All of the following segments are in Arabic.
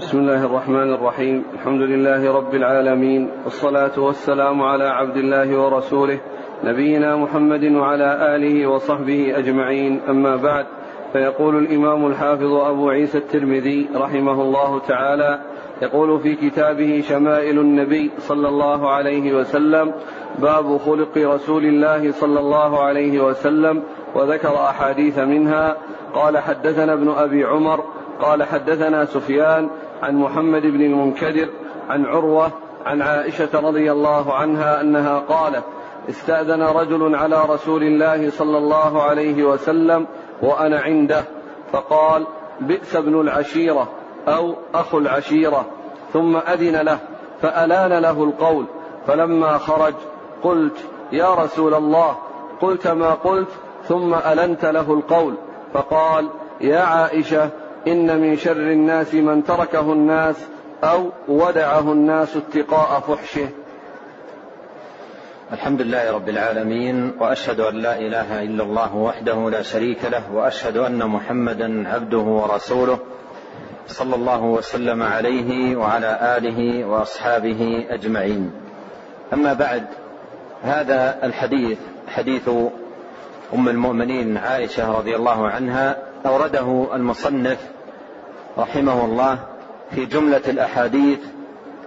بسم الله الرحمن الرحيم. الحمد لله رب العالمين والصلاة والسلام على عبد الله ورسوله نبينا محمد وعلى آله وصحبه أجمعين. أما بعد فيقول الإمام الحافظ أبو عيسى الترمذي رحمه الله تعالى يقول في كتابه شمائل النبي صلى الله عليه وسلم باب خلق رسول الله صلى الله عليه وسلم وذكر أحاديث منها. قال حدثنا ابن أبي عمر قال حدثنا سفيان عن محمد بن المنكدر عن عروة عن عائشة رضي الله عنها أنها قالت استأذن رجل على رسول الله صلى الله عليه وسلم وأنا عنده فقال بئس ابن العشيرة أو أخو العشيرة. ثم أذن له فألان له القول. فلما خرج قلت يا رسول الله قلت ما قلت ثم ألنت له القول. فقال يا عائشة إن من شر الناس من تركه الناس أو ودعه الناس اتقاء فحشه. الحمد لله رب العالمين وأشهد أن لا إله إلا الله وحده لا شريك له وأشهد أن محمدا عبده ورسوله صلى الله وسلم عليه وعلى آله وأصحابه أجمعين. أما بعد هذا الحديث حديث أم المؤمنين عائشة رضي الله عنها أورده المصنف رحمه الله في جملة الأحاديث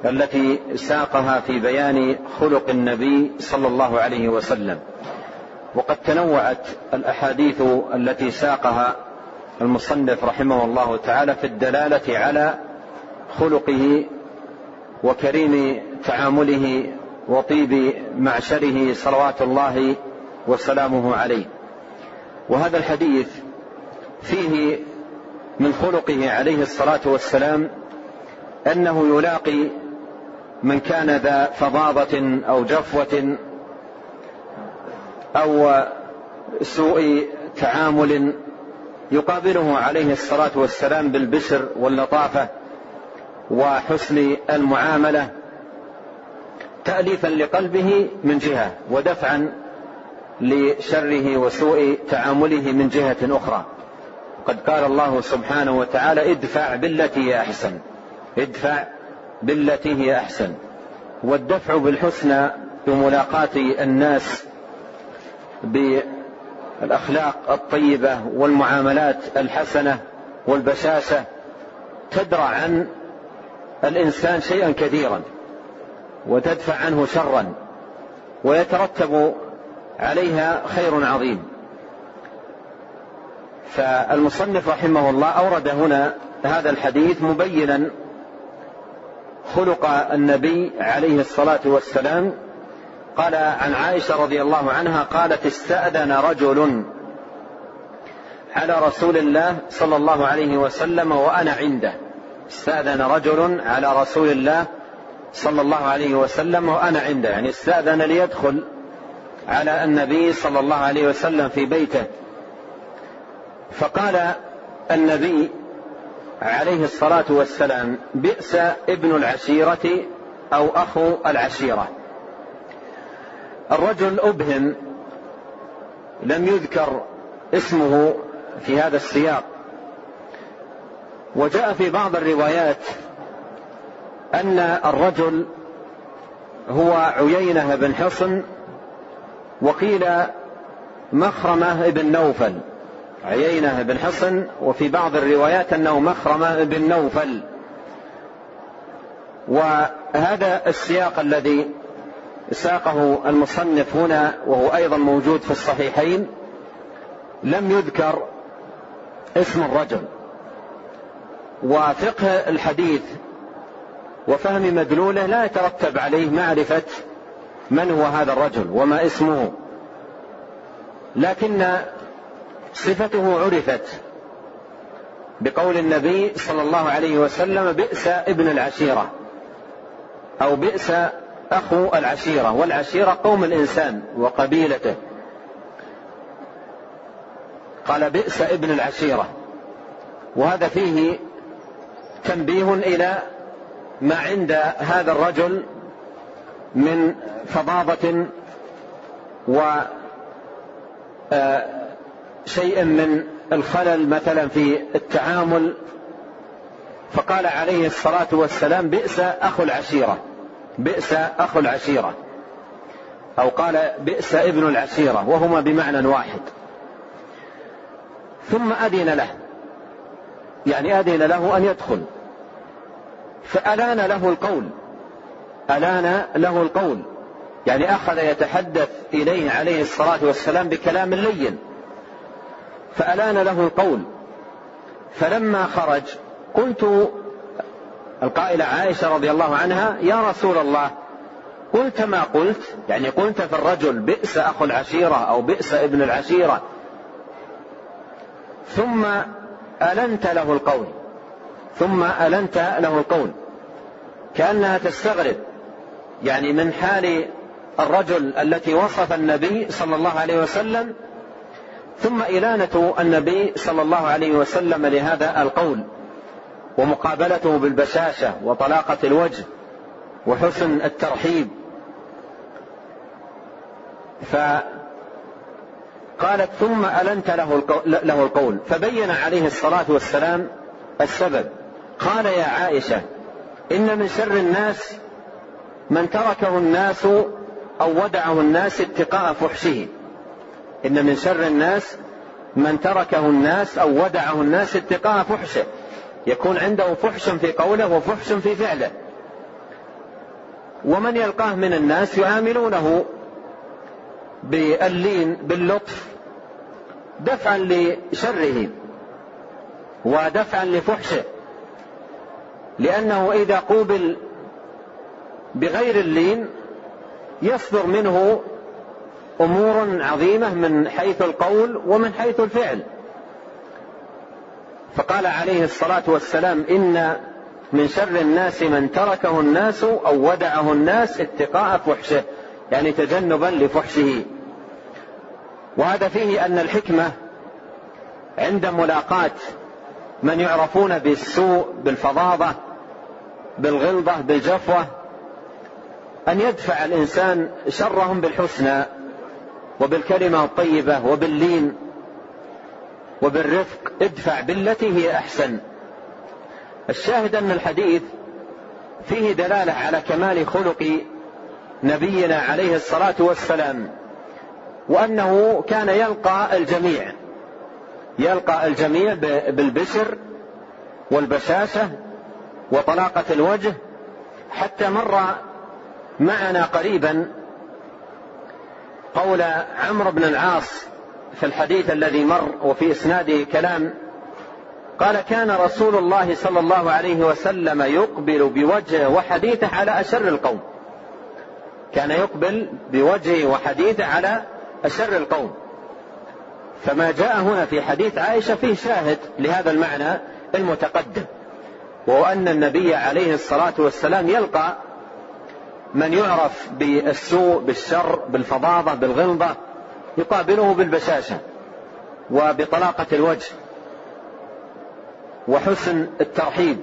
التي ساقها في بيان خلق النبي صلى الله عليه وسلم. وقد تنوعت الأحاديث التي ساقها المصنف رحمه الله تعالى في الدلالة على خلقه وكريم تعامله وطيب معشره صلوات الله وسلامه عليه. وهذا الحديث فيه من خلقه عليه الصلاة والسلام أنه يلاقي من كان ذا فظاظه أو جفوة أو سوء تعامل يقابله عليه الصلاة والسلام بالبشر واللطافة وحسن المعاملة تاليفا لقلبه من جهة ودفعا لشره وسوء تعامله من جهة أخرى. قد قال الله سبحانه وتعالى ادفع بالتي هي أحسن. ادفع بالتي هي أحسن. والدفع بالحسنى بملاقاه الناس بالأخلاق الطيبة والمعاملات الحسنة والبشاشة تدرع عن الإنسان شيئا كثيرا وتدفع عنه شرا ويترتب عليها خير عظيم. فالمصنف رحمه الله أورد هنا هذا الحديث مبينا خلق النبي عليه الصلاة والسلام. قال عن عائشة رضي الله عنها قالت استأذن رجل على رسول الله صلى الله عليه وسلم وأنا عنده. استأذن رجل على رسول الله صلى الله عليه وسلم وأنا عنده. يعني استأذن ليدخل على النبي صلى الله عليه وسلم في بيته. فقال النبي عليه الصلاة والسلام بئس ابن العشيرة أو أخو العشيرة. الرجل أبهم لم يذكر اسمه في هذا السياق. وجاء في بعض الروايات أن الرجل هو عيينة بن حصن وقيل مخرمة بن نوفل. عيينة بن حصن وفي بعض الروايات أنه مخرمة بن نوفل. وهذا السياق الذي ساقه المصنف هنا وهو أيضا موجود في الصحيحين لم يذكر اسم الرجل. وفقه الحديث وفهم مدلوله لا يترتب عليه معرفة من هو هذا الرجل وما اسمه. لكن صفته عرفت بقول النبي صلى الله عليه وسلم بئس ابن العشيرة أو بئس أخو العشيرة والعشيرة قوم الإنسان وقبيلته. قال بئس ابن العشيرة. وهذا فيه تنبيه إلى ما عند هذا الرجل من فظاظة و شيء من الخلل مثلا في التعامل فقال عليه الصلاة والسلام بئس أخو العشيرة بئس أخو العشيرة. أو قال بئس ابن العشيرة. وهما بمعنى واحد. ثم أذن له يعني أذن له أن يدخل. فألان له القول ألان له القول يعني أخذ يتحدث إليه عليه الصلاة والسلام بكلام لين. فألان له القول. فلما خرج قلت القائلة عائشة رضي الله عنها يا رسول الله قلت ما قلت؟ يعني قلت في الرجل بئس أخو العشيرة أو بئس ابن العشيرة. ثم ألنت له القول. ثم ألنت له القول. كأنها تستغرب. يعني من حال الرجل التي وصف النبي صلى الله عليه وسلم ثم إلانة النبي صلى الله عليه وسلم لهذا القول ومقابلته بالبشاشة وطلاقة الوجه وحسن الترحيب. فقالت ثم ألنت له القول. فبين عليه الصلاة والسلام السبب. قال يا عائشة إن من شر الناس من تركه الناس أو ودعه الناس اتقاء فحشه. إن من شر الناس من تركه الناس أو ودعه الناس اتقاء فحشه. يكون عنده فحش في قوله وفحش في فعله. ومن يلقاه من الناس يعاملونه باللين باللطف دفعا لشره ودفعا لفحشه. لأنه إذا قوبل بغير اللين يصدر منه أمور عظيمة من حيث القول ومن حيث الفعل. فقال عليه الصلاة والسلام إن من شر الناس من تركه الناس أو ودعه الناس اتقاء فحشه يعني تجنبا لفحشه. وهذا فيه أن الحكمة عند ملاقاه من يعرفون بالسوء بالفظاظة بالغلظة بالجفوة أن يدفع الإنسان شرهم بالحسنى. وبالكلمة الطيبة وباللين وبالرفق ادفع بالتي هي أحسن. الشاهد أن الحديث فيه دلالة على كمال خلق نبينا عليه الصلاة والسلام وأنه كان يلقى الجميع يلقى الجميع بالبشر والبشاشة وطلاقة الوجه حتى مر معنا قريبا قول عمرو بن العاص في الحديث الذي مر وفي اسناده كلام قال كان رسول الله صلى الله عليه وسلم يقبل بوجهه وحديثه على أشر القوم. كان يقبل بوجهه وحديثه على أشر القوم. فما جاء هنا في حديث عائشة فيه شاهد لهذا المعنى المتقدم وهو أن النبي عليه الصلاة والسلام يلقى من يعرف بالسوء بالشر بالفظاظة بالغلظة يقابله بالبشاشة وبطلاقة الوجه وحسن الترحيب.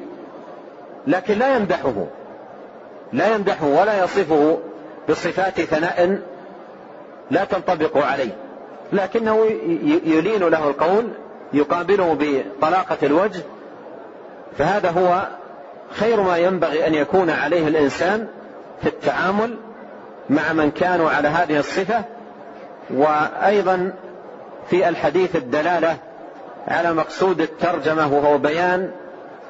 لكن لا يمدحه لا يمدحه ولا يصفه بصفات ثناء لا تنطبق عليه. لكنه يلين له القول يقابله بطلاقة الوجه فهذا هو خير ما ينبغي أن يكون عليه الإنسان في التعامل مع من كانوا على هذه الصفة وأيضا في الحديث الدلالة على مقصود الترجمة وهو بيان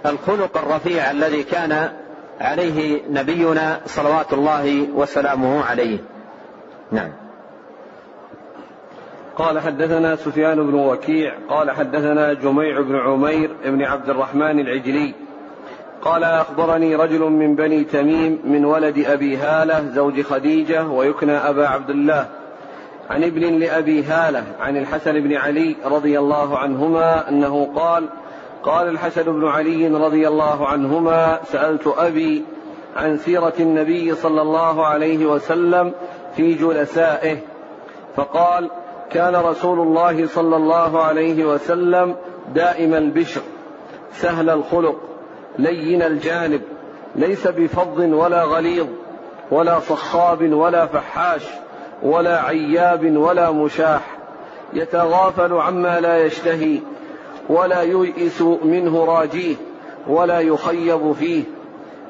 الخلق الرفيع الذي كان عليه نبينا صلوات الله وسلامه عليه. نعم. قال حدثنا سفيان بن وكيع قال حدثنا جميع بن عمير بن عبد الرحمن العجلي قال أخبرني رجل من بني تميم من ولد أبي هالة زوج خديجة ويكنى أبا عبد الله. عن ابن لأبي هالة عن الحسن بن علي رضي الله عنهما أنه قال قال الحسن بن علي رضي الله عنهما سألت أبي عن سيرة النبي صلى الله عليه وسلم في جلسائه فقال كان رسول الله صلى الله عليه وسلم دائم البشر سهل الخلق لين الجانب ليس بفظ ولا غليظ ولا صخاب ولا فحاش ولا عياب ولا مشاح. يتغافل عما لا يشتهي ولا ييئس منه راجيه ولا يخيب فيه.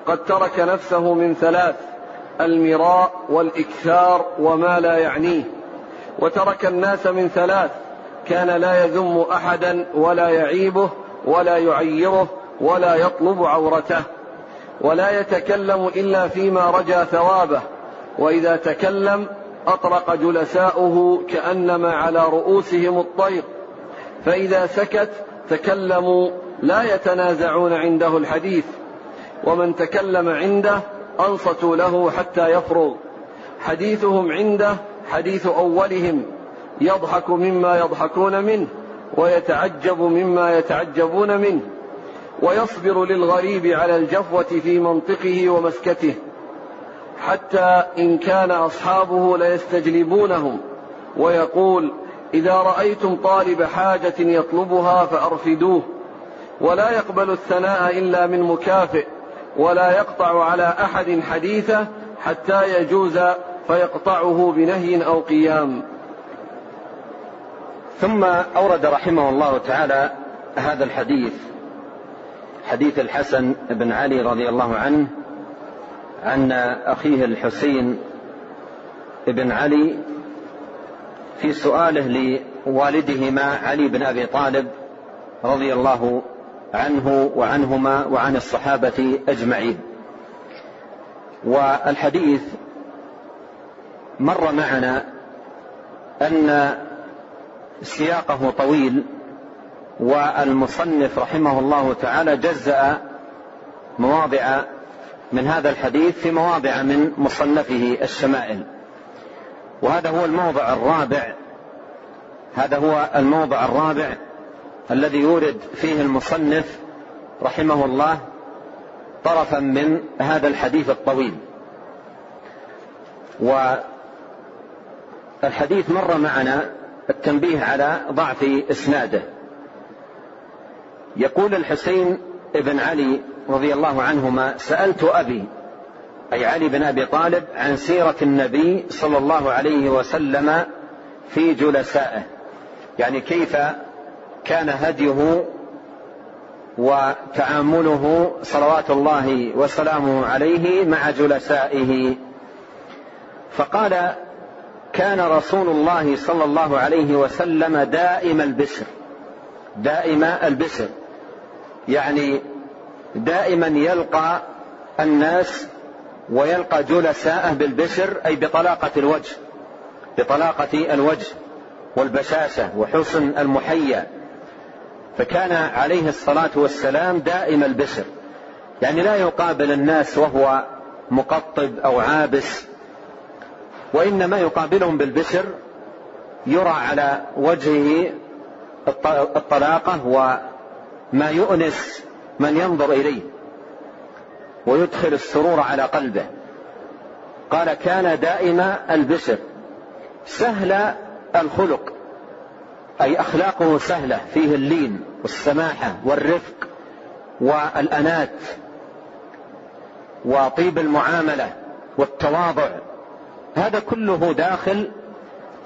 قد ترك نفسه من ثلاث المراء والإكثار وما لا يعنيه. وترك الناس من ثلاث كان لا يذم أحدا ولا يعيبه ولا يعيره ولا يطلب عورته ولا يتكلم إلا فيما رجا ثوابه وإذا تكلم اطرق جلساؤه كأنما على رؤوسهم الطير. فإذا سكت تكلموا لا يتنازعون عنده الحديث ومن تكلم عنده أنصتوا له حتى يفرغ. حديثهم عنده حديث أولهم يضحك مما يضحكون منه ويتعجب مما يتعجبون منه. ويصبر للغريب على الجفوة في منطقه ومسكته حتى إن كان أصحابه ليستجلبونهم ويقول إذا رأيتم طالب حاجة يطلبها فأرفدوه ولا يقبل الثناء إلا من مكافئ ولا يقطع على أحد حديثه حتى يجوز فيقطعه بنهي أو قيام. ثم أورد رحمه الله تعالى هذا الحديث. حديث الحسن بن علي رضي الله عنه عن أخيه الحسين بن علي في سؤاله لوالدهما علي بن أبي طالب رضي الله عنه وعنهما وعن الصحابة أجمعين. والحديث مر معنا أن سياقه طويل والمصنف رحمه الله تعالى جزأ مواضع من هذا الحديث في مواضع من مصنفه الشمائل. وهذا هو الموضع الرابع. هذا هو الموضع الرابع الذي يورد فيه المصنف رحمه الله طرفا من هذا الحديث الطويل. والحديث مر معنا التنبيه على ضعف إسناده. يقول الحسين بن علي رضي الله عنهما سألت أبي أي علي بن أبي طالب عن سيرة النبي صلى الله عليه وسلم في جلسائه. يعني كيف كان هديه وتعامله صلوات الله وسلامه عليه مع جلسائه. فقال كان رسول الله صلى الله عليه وسلم دائم البشر دائم البشر يعني دائما يلقى الناس ويلقى جلساءه بالبشر أي بطلاقة الوجه بطلاقة الوجه والبشاشة وحسن المحيا. فكان عليه الصلاة والسلام دائم البشر. يعني لا يقابل الناس وهو مقطب أو عابس وإنما يقابلهم بالبشر يرى على وجهه الطلاقة وما يؤنس من ينظر إليه ويدخل السرور على قلبه. قال كان دائم البشر سهل الخلق أي أخلاقه سهلة فيه اللين والسماحة والرفق والأنات وطيب المعاملة والتواضع. هذا كله داخل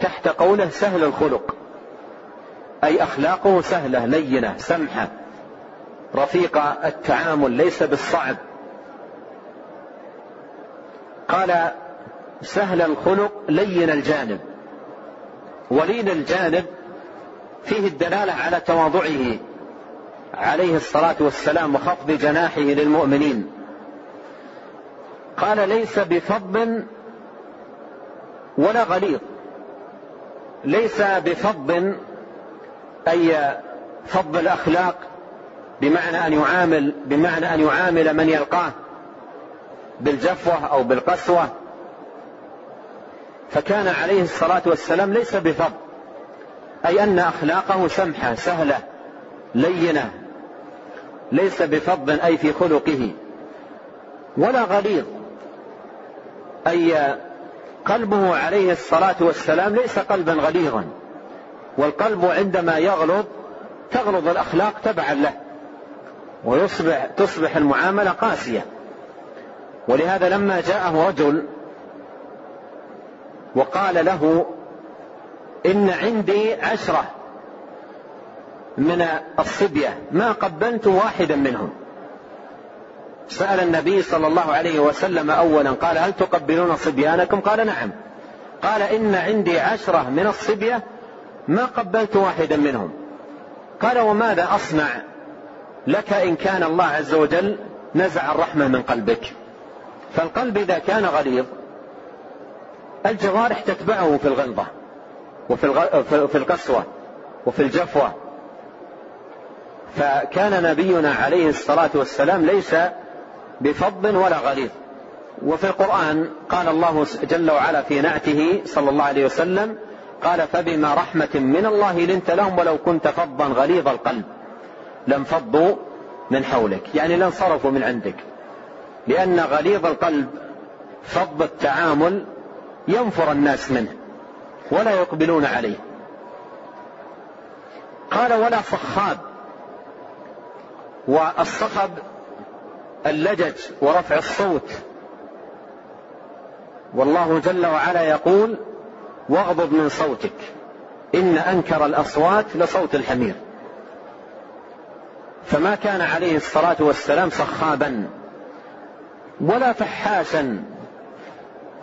تحت قوله سهل الخلق أي أخلاقه سهلة لينة سمحة رفيق التعامل ليس بالصعب. قال سهل الخلق لين الجانب. ولين الجانب فيه الدلالة على تواضعه عليه الصلاة والسلام وخفض جناحه للمؤمنين. قال ليس بفظ ولا غليظ. ليس بفظ أي فض الأخلاق بمعنى أن يعامل بمعنى أن يعامل من يلقاه بالجفوة أو بالقسوة. فكان عليه الصلاة والسلام ليس بفض أي أن أخلاقه سمحة سهلة لينة ليس بفض أي في خلقه ولا غليظ أي قلبه عليه الصلاة والسلام ليس قلبا غليظا والقلب عندما يغلظ تغلظ الأخلاق تبعا له. ويصبح تصبح المعاملة قاسية. ولهذا لما جاءه رجل وقال له إن عندي عشرة من الصبية ما قبلت واحدا منهم. سأل النبي صلى الله عليه وسلم أولا قال هل تقبلون صبيانكم؟ قال نعم. قال إن عندي عشرة من الصبية ما قبلت واحدا منهم. قال وماذا أصنع؟ لك إن كان الله عز وجل نزع الرحمة من قلبك. فالقلب إذا كان غليظ الجوارح تتبعه في الغلظة وفي في القسوة وفي الجفوة. فكان نبينا عليه الصلاة والسلام ليس بفض ولا غليظ. وفي القرآن قال الله جل وعلا في نعته صلى الله عليه وسلم قال فبما رحمة من الله لنت لهم ولو كنت فظا غليظ القلب. لم فضوا من حولك يعني لانصرفوا من عندك. لأن غليظ القلب فض التعامل ينفر الناس منه ولا يقبلون عليه. قال ولا صخاب. والصخب اللجج ورفع الصوت. والله جل وعلا يقول واغضض من صوتك إن أنكر الأصوات لصوت الحمير. فما كان عليه الصلاة والسلام صخابا ولا فحاشا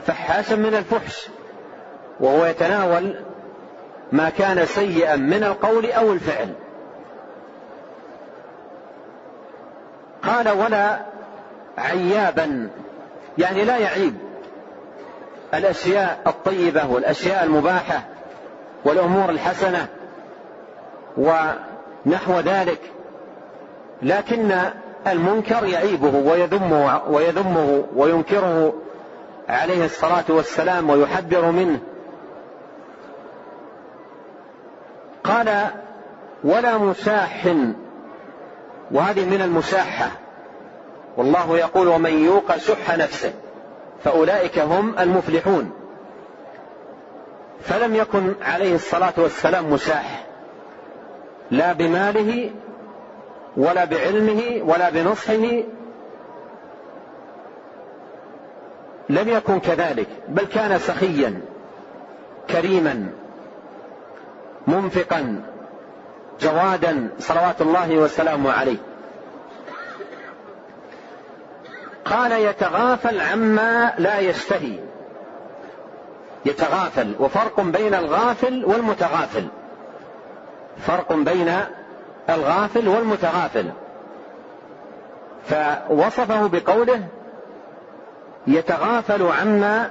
فحاشا من الفحش وهو يتناول ما كان سيئا من القول أو الفعل. قال ولا عيابا. يعني لا يعيب. الأشياء الطيبة والأشياء المباحة والأمور الحسنة ونحو ذلك. لكن المنكر يعيبه ويذمه ويذمه وينكره عليه الصلاة والسلام ويحذر منه. قال ولا مساح. وهذه من المساحة. والله يقول ومن يوق شح نفسه فأولئك هم المفلحون. فلم يكن عليه الصلاة والسلام مساح لا بماله ولا بعلمه ولا بنصحه لم يكن كذلك بل كان سخيا كريما منفقا جوادا صلوات الله وسلامه عليه. قال يتغافل عما لا يشتهي. يتغافل وفرق بين الغافل والمتغافل. فرق بين الغافل والمتغافل. فوصفه بقوله يتغافل عما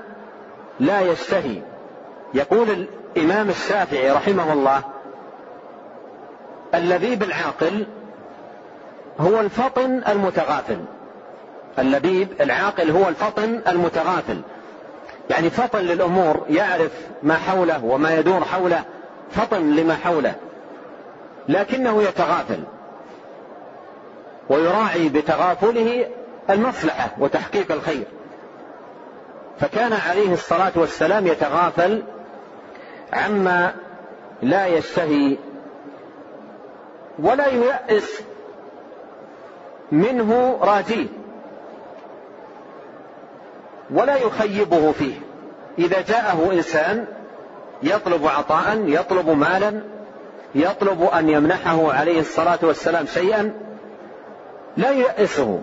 لا يشتهي. يقول الإمام الشافعي رحمه الله اللبيب العاقل هو الفطن المتغافل. اللبيب العاقل هو الفطن المتغافل. يعني فطن للأمور يعرف ما حوله وما يدور حوله فطن لما حوله. لكنه يتغافل ويراعي بتغافله المصلحة وتحقيق الخير. فكان عليه الصلاة والسلام يتغافل عما لا يشتهي ولا ييأس منه راجيه ولا يخيبه فيه. إذا جاءه إنسان يطلب عطاء يطلب مالا يطلب أن يمنحه عليه الصلاة والسلام شيئا لا ييأسه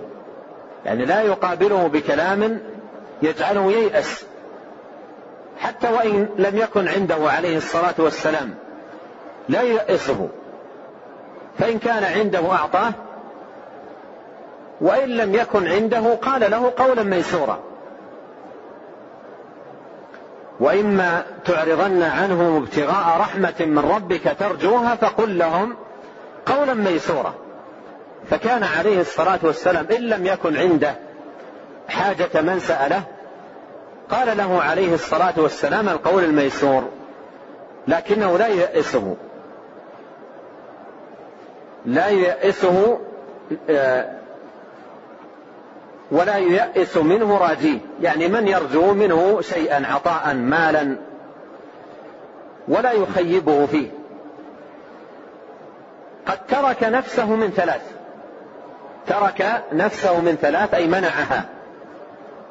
يعني لا يقابله بكلام يجعله ييأس حتى وإن لم يكن عنده عليه الصلاة والسلام لا ييأسه. فإن كان عنده أعطاه وإن لم يكن عنده قال له قولا ميسورا. وإما تعرضن عنهم ابتغاء رحمة من ربك ترجوها فقل لهم قولا ميسورا. فكان عليه الصلاة والسلام إن لم يكن عنده حاجة من سأله قال له عليه الصلاة والسلام القول الميسور لكنه لا ييأسه لا ييأسه آه، ولا ييأس منه راجيه يعني من يرجو منه شيئا عطاء مالا. ولا يخيبه فيه. قد ترك نفسه من ثلاث. ترك نفسه من ثلاث أي منعها.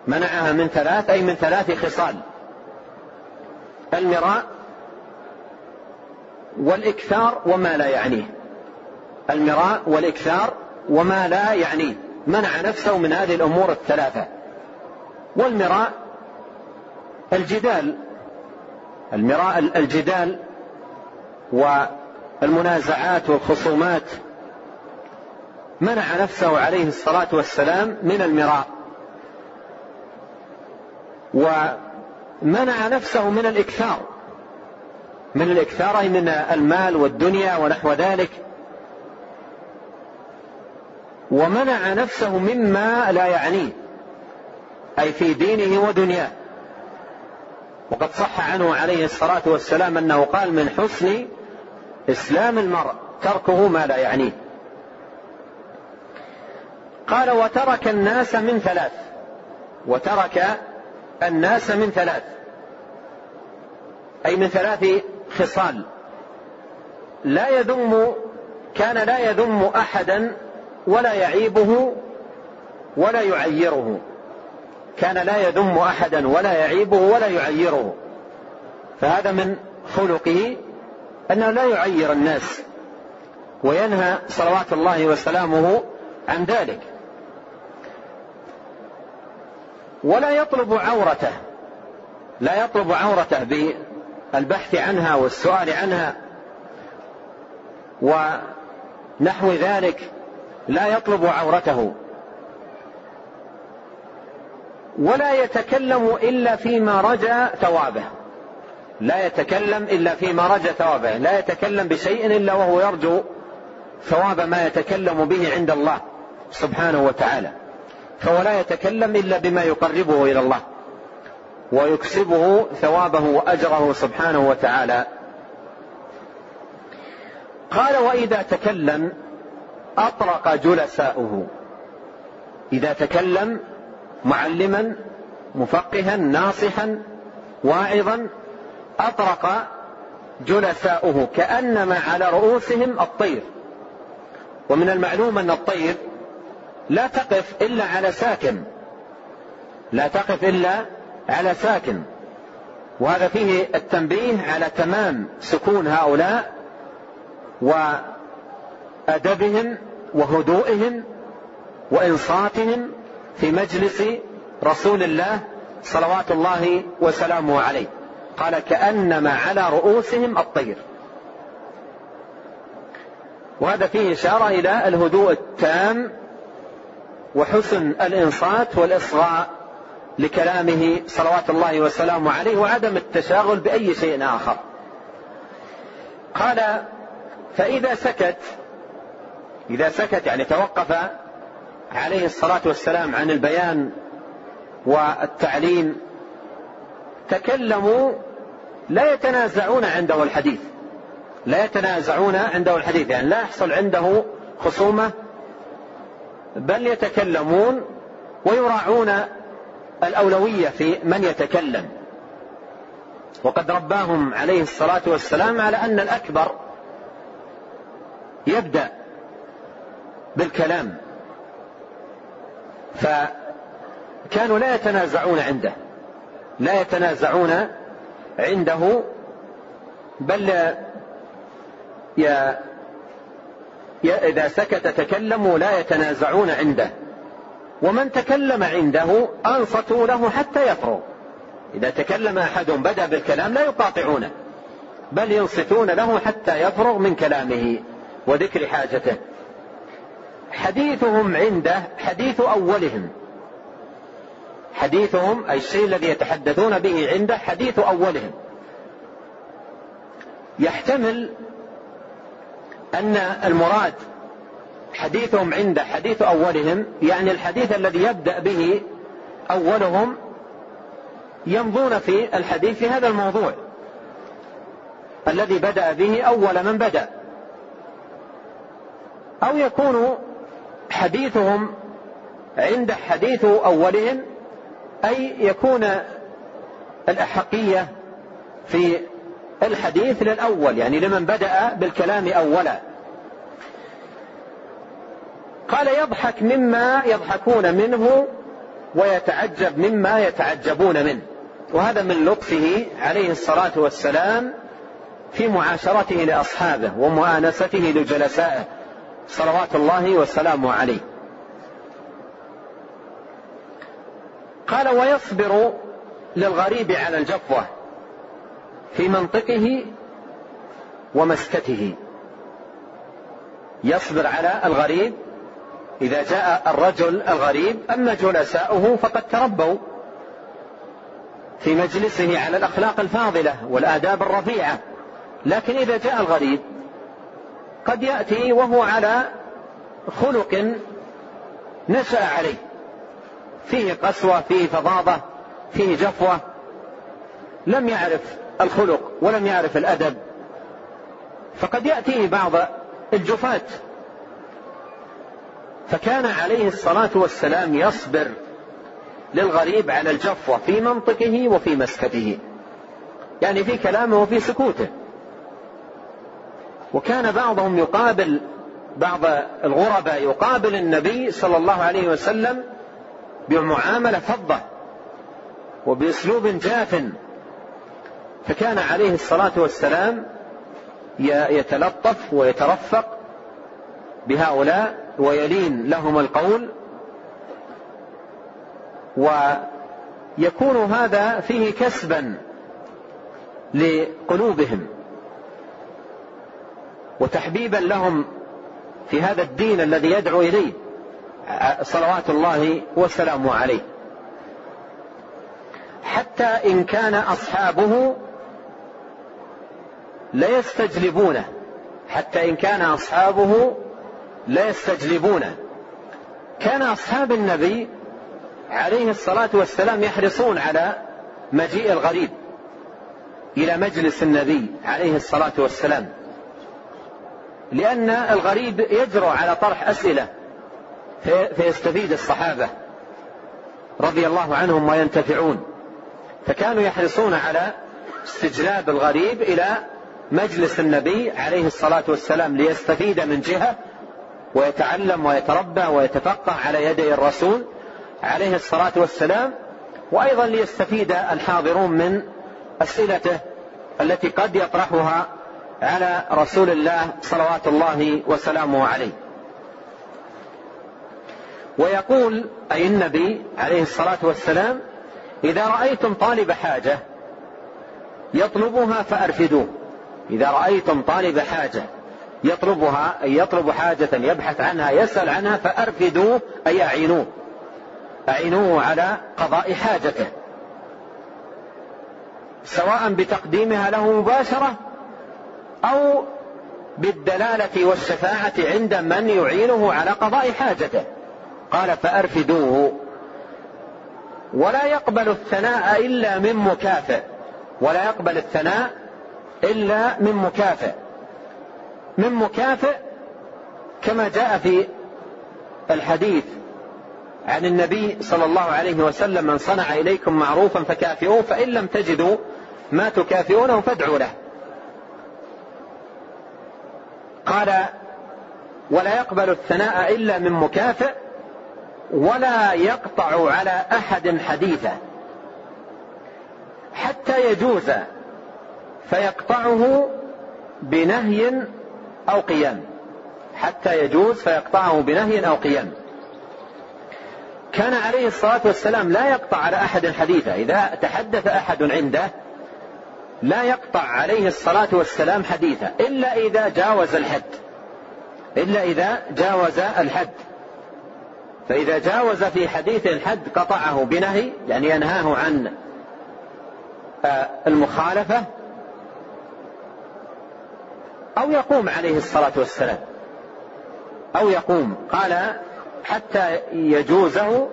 منعها من ثلاث أي من ثلاث خصال. المراء والإكثار وما لا يعنيه. المراء والإكثار وما لا يعنيه. منع نفسه من هذه الأمور الثلاثة. والمراء الجدال المراء الجدال والمنازعات والخصومات. منع نفسه عليه الصلاة والسلام من المراء. ومنع نفسه من الإكثار. من الإكثار أي من المال والدنيا ونحو ذلك. ومنع نفسه مما لا يعنيه أي في دينه ودنياه. وقد صح عنه عليه الصلاة والسلام أنه قال من حسن إسلام المرء تركه ما لا يعنيه. قال وترك الناس من ثلاث وترك الناس من ثلاث أي من ثلاث خصال. لا يذم كان لا يذم أحدا ولا يعيبه ولا يعيره. كان لا يذم أحدا ولا يعيبه ولا يعيره. فهذا من خلقه أنه لا يعير الناس وينهى صلوات الله وسلامه عن ذلك. ولا يطلب عورته لا يطلب عورته بالبحث عنها والسؤال عنها ونحو ذلك. لا يطلب عورته. ولا يتكلم إلا فيما رجا ثوابه. لا يتكلم إلا فيما رجا ثوابه. لا يتكلم بشيء إلا وهو يرجو ثواب ما يتكلم به عند الله سبحانه وتعالى. فهو لا يتكلم إلا بما يقربه إلى الله. ويكسبه ثوابه وأجره سبحانه وتعالى. قال وإذا تكلم أطرق جلساؤه. إذا تكلم معلما مفقها ناصحا واعظا أطرق جلساؤه كأنما على رؤوسهم الطير. ومن المعلوم أن الطير لا تقف إلا على ساكن. لا تقف إلا على ساكن. وهذا فيه التنبيه على تمام سكون هؤلاء وادبهم وهدوئهم وإنصاتهم في مجلس رسول الله صلوات الله وسلامه عليه. قال كأنما على رؤوسهم الطير. وهذا فيه إشارة إلى الهدوء التام وحسن الإنصات والإصغاء لكلامه صلوات الله وسلامه عليه وعدم التشاغل بأي شيء آخر. قال فإذا سكت إذا سكت يعني توقف عليه الصلاة والسلام عن البيان والتعليم تكلموا لا يتنازعون عنده الحديث. لا يتنازعون عنده الحديث يعني لا يحصل عنده خصومة بل يتكلمون ويراعون الأولوية في من يتكلم. وقد رباهم عليه الصلاة والسلام على أن الأكبر يبدأ بالكلام. فكانوا لا يتنازعون عنده. لا يتنازعون عنده بل يا إذا سكت تكلموا لا يتنازعون عنده. ومن تكلم عنده أنصتوا له حتى يفرغ إذا تكلم أحد بدأ بالكلام لا يقاطعونه بل ينصتون له حتى يفرغ من كلامه وذكر حاجته. حديثهم عنده حديث أولهم. حديثهم أي الشيء الذي يتحدثون به عنده حديث أولهم. يحتمل أن المراد حديثهم عنده حديث أولهم يعني الحديث الذي يبدأ به أولهم يمضون في الحديث في هذا الموضوع. الذي بدأ به أول من بدأ. أو يكون حديثهم عند حديث أولهم أي يكون الأحقية في الحديث للأول يعني لمن بدأ بالكلام أولا. قال يضحك مما يضحكون منه ويتعجب مما يتعجبون منه. وهذا من لطفه عليه الصلاة والسلام في معاشرته لأصحابه ومؤانسته لجلسائه. صلوات الله وسلامه عليه. قال ويصبر للغريب على الجفوة في منطقه ومسكته يصبر على الغريب إذا جاء الرجل الغريب أما جلساؤه فقد تربوا في مجلسه على الأخلاق الفاضلة والآداب الرفيعة. لكن إذا جاء الغريب قد يأتي وهو على خلق نشأ عليه. فيه قسوة فيه فظاظة فيه جفوة. لم يعرف الخلق ولم يعرف الأدب. فقد يأتيه بعض الجفاة. فكان عليه الصلاة والسلام يصبر للغريب على الجفوة في منطقه وفي مسكته يعني في كلامه وفي سكوته. وكان بعضهم يقابل بعض الغرباء يقابل النبي صلى الله عليه وسلم بمعاملة فضة وبأسلوب جاف. فكان عليه الصلاة والسلام يتلطف ويترفق بهؤلاء ويلين لهم القول. ويكون هذا فيه كسبا لقلوبهم. وتحبيبا لهم في هذا الدين الذي يدعو إليه صلوات الله وسلامه عليه. حتى إن كان أصحابه ليستجلبونه حتى إن كان أصحابه ليستجلبونه كان أصحاب النبي عليه الصلاة والسلام يحرصون على مجيء الغريب إلى مجلس النبي عليه الصلاة والسلام. لأن الغريب يجرؤ على طرح أسئلة فيستفيد الصحابة رضي الله عنهم وينتفعون. فكانوا يحرصون على استجلاب الغريب إلى مجلس النبي عليه الصلاة والسلام ليستفيد من جهة ويتعلم ويتربى ويتفقه على يدي الرسول عليه الصلاة والسلام وأيضا ليستفيد الحاضرون من أسئلته التي قد يطرحها على رسول الله صلوات الله وسلامه عليه. ويقول أي النبي عليه الصلاة والسلام إذا رأيتم طالب حاجة يطلبها فأرفدوه. إذا رأيتم طالب حاجة يطلبها أي يطلب حاجة يبحث عنها يسأل عنها فأرفدوه أي أعينوه. أعينوه على قضاء حاجته. سواء بتقديمها له مباشرة أو بالدلالة والشفاعة عند من يعينه على قضاء حاجته. قال فأرفدوه. ولا يقبل الثناء إلا من مكافئ. ولا يقبل الثناء إلا من مكافئ. من مكافئ كما جاء في الحديث عن النبي صلى الله عليه وسلم من صنع إليكم معروفا فكافئوه فإن لم تجدوا ما تكافئونه فادعوا له. قال ولا يقبل الثناء إلا من مكافئ ولا يقطع على أحد حديثا حتى يجوز فيقطعه بنهي أو قيام. حتى يجوز فيقطعه بنهي أو قيام. كان عليه الصلاة والسلام لا يقطع على أحد حديثا إذا تحدث أحد عنده لا يقطع عليه الصلاة والسلام حديثا إلا إذا جاوز الحد. إلا إذا جاوز الحد. فإذا جاوز في حديث الحد قطعه بنهي يعني ينهاه عن آه، المخالفة أو يقوم عليه الصلاة والسلام. أو يقوم. قال حتى يجوزه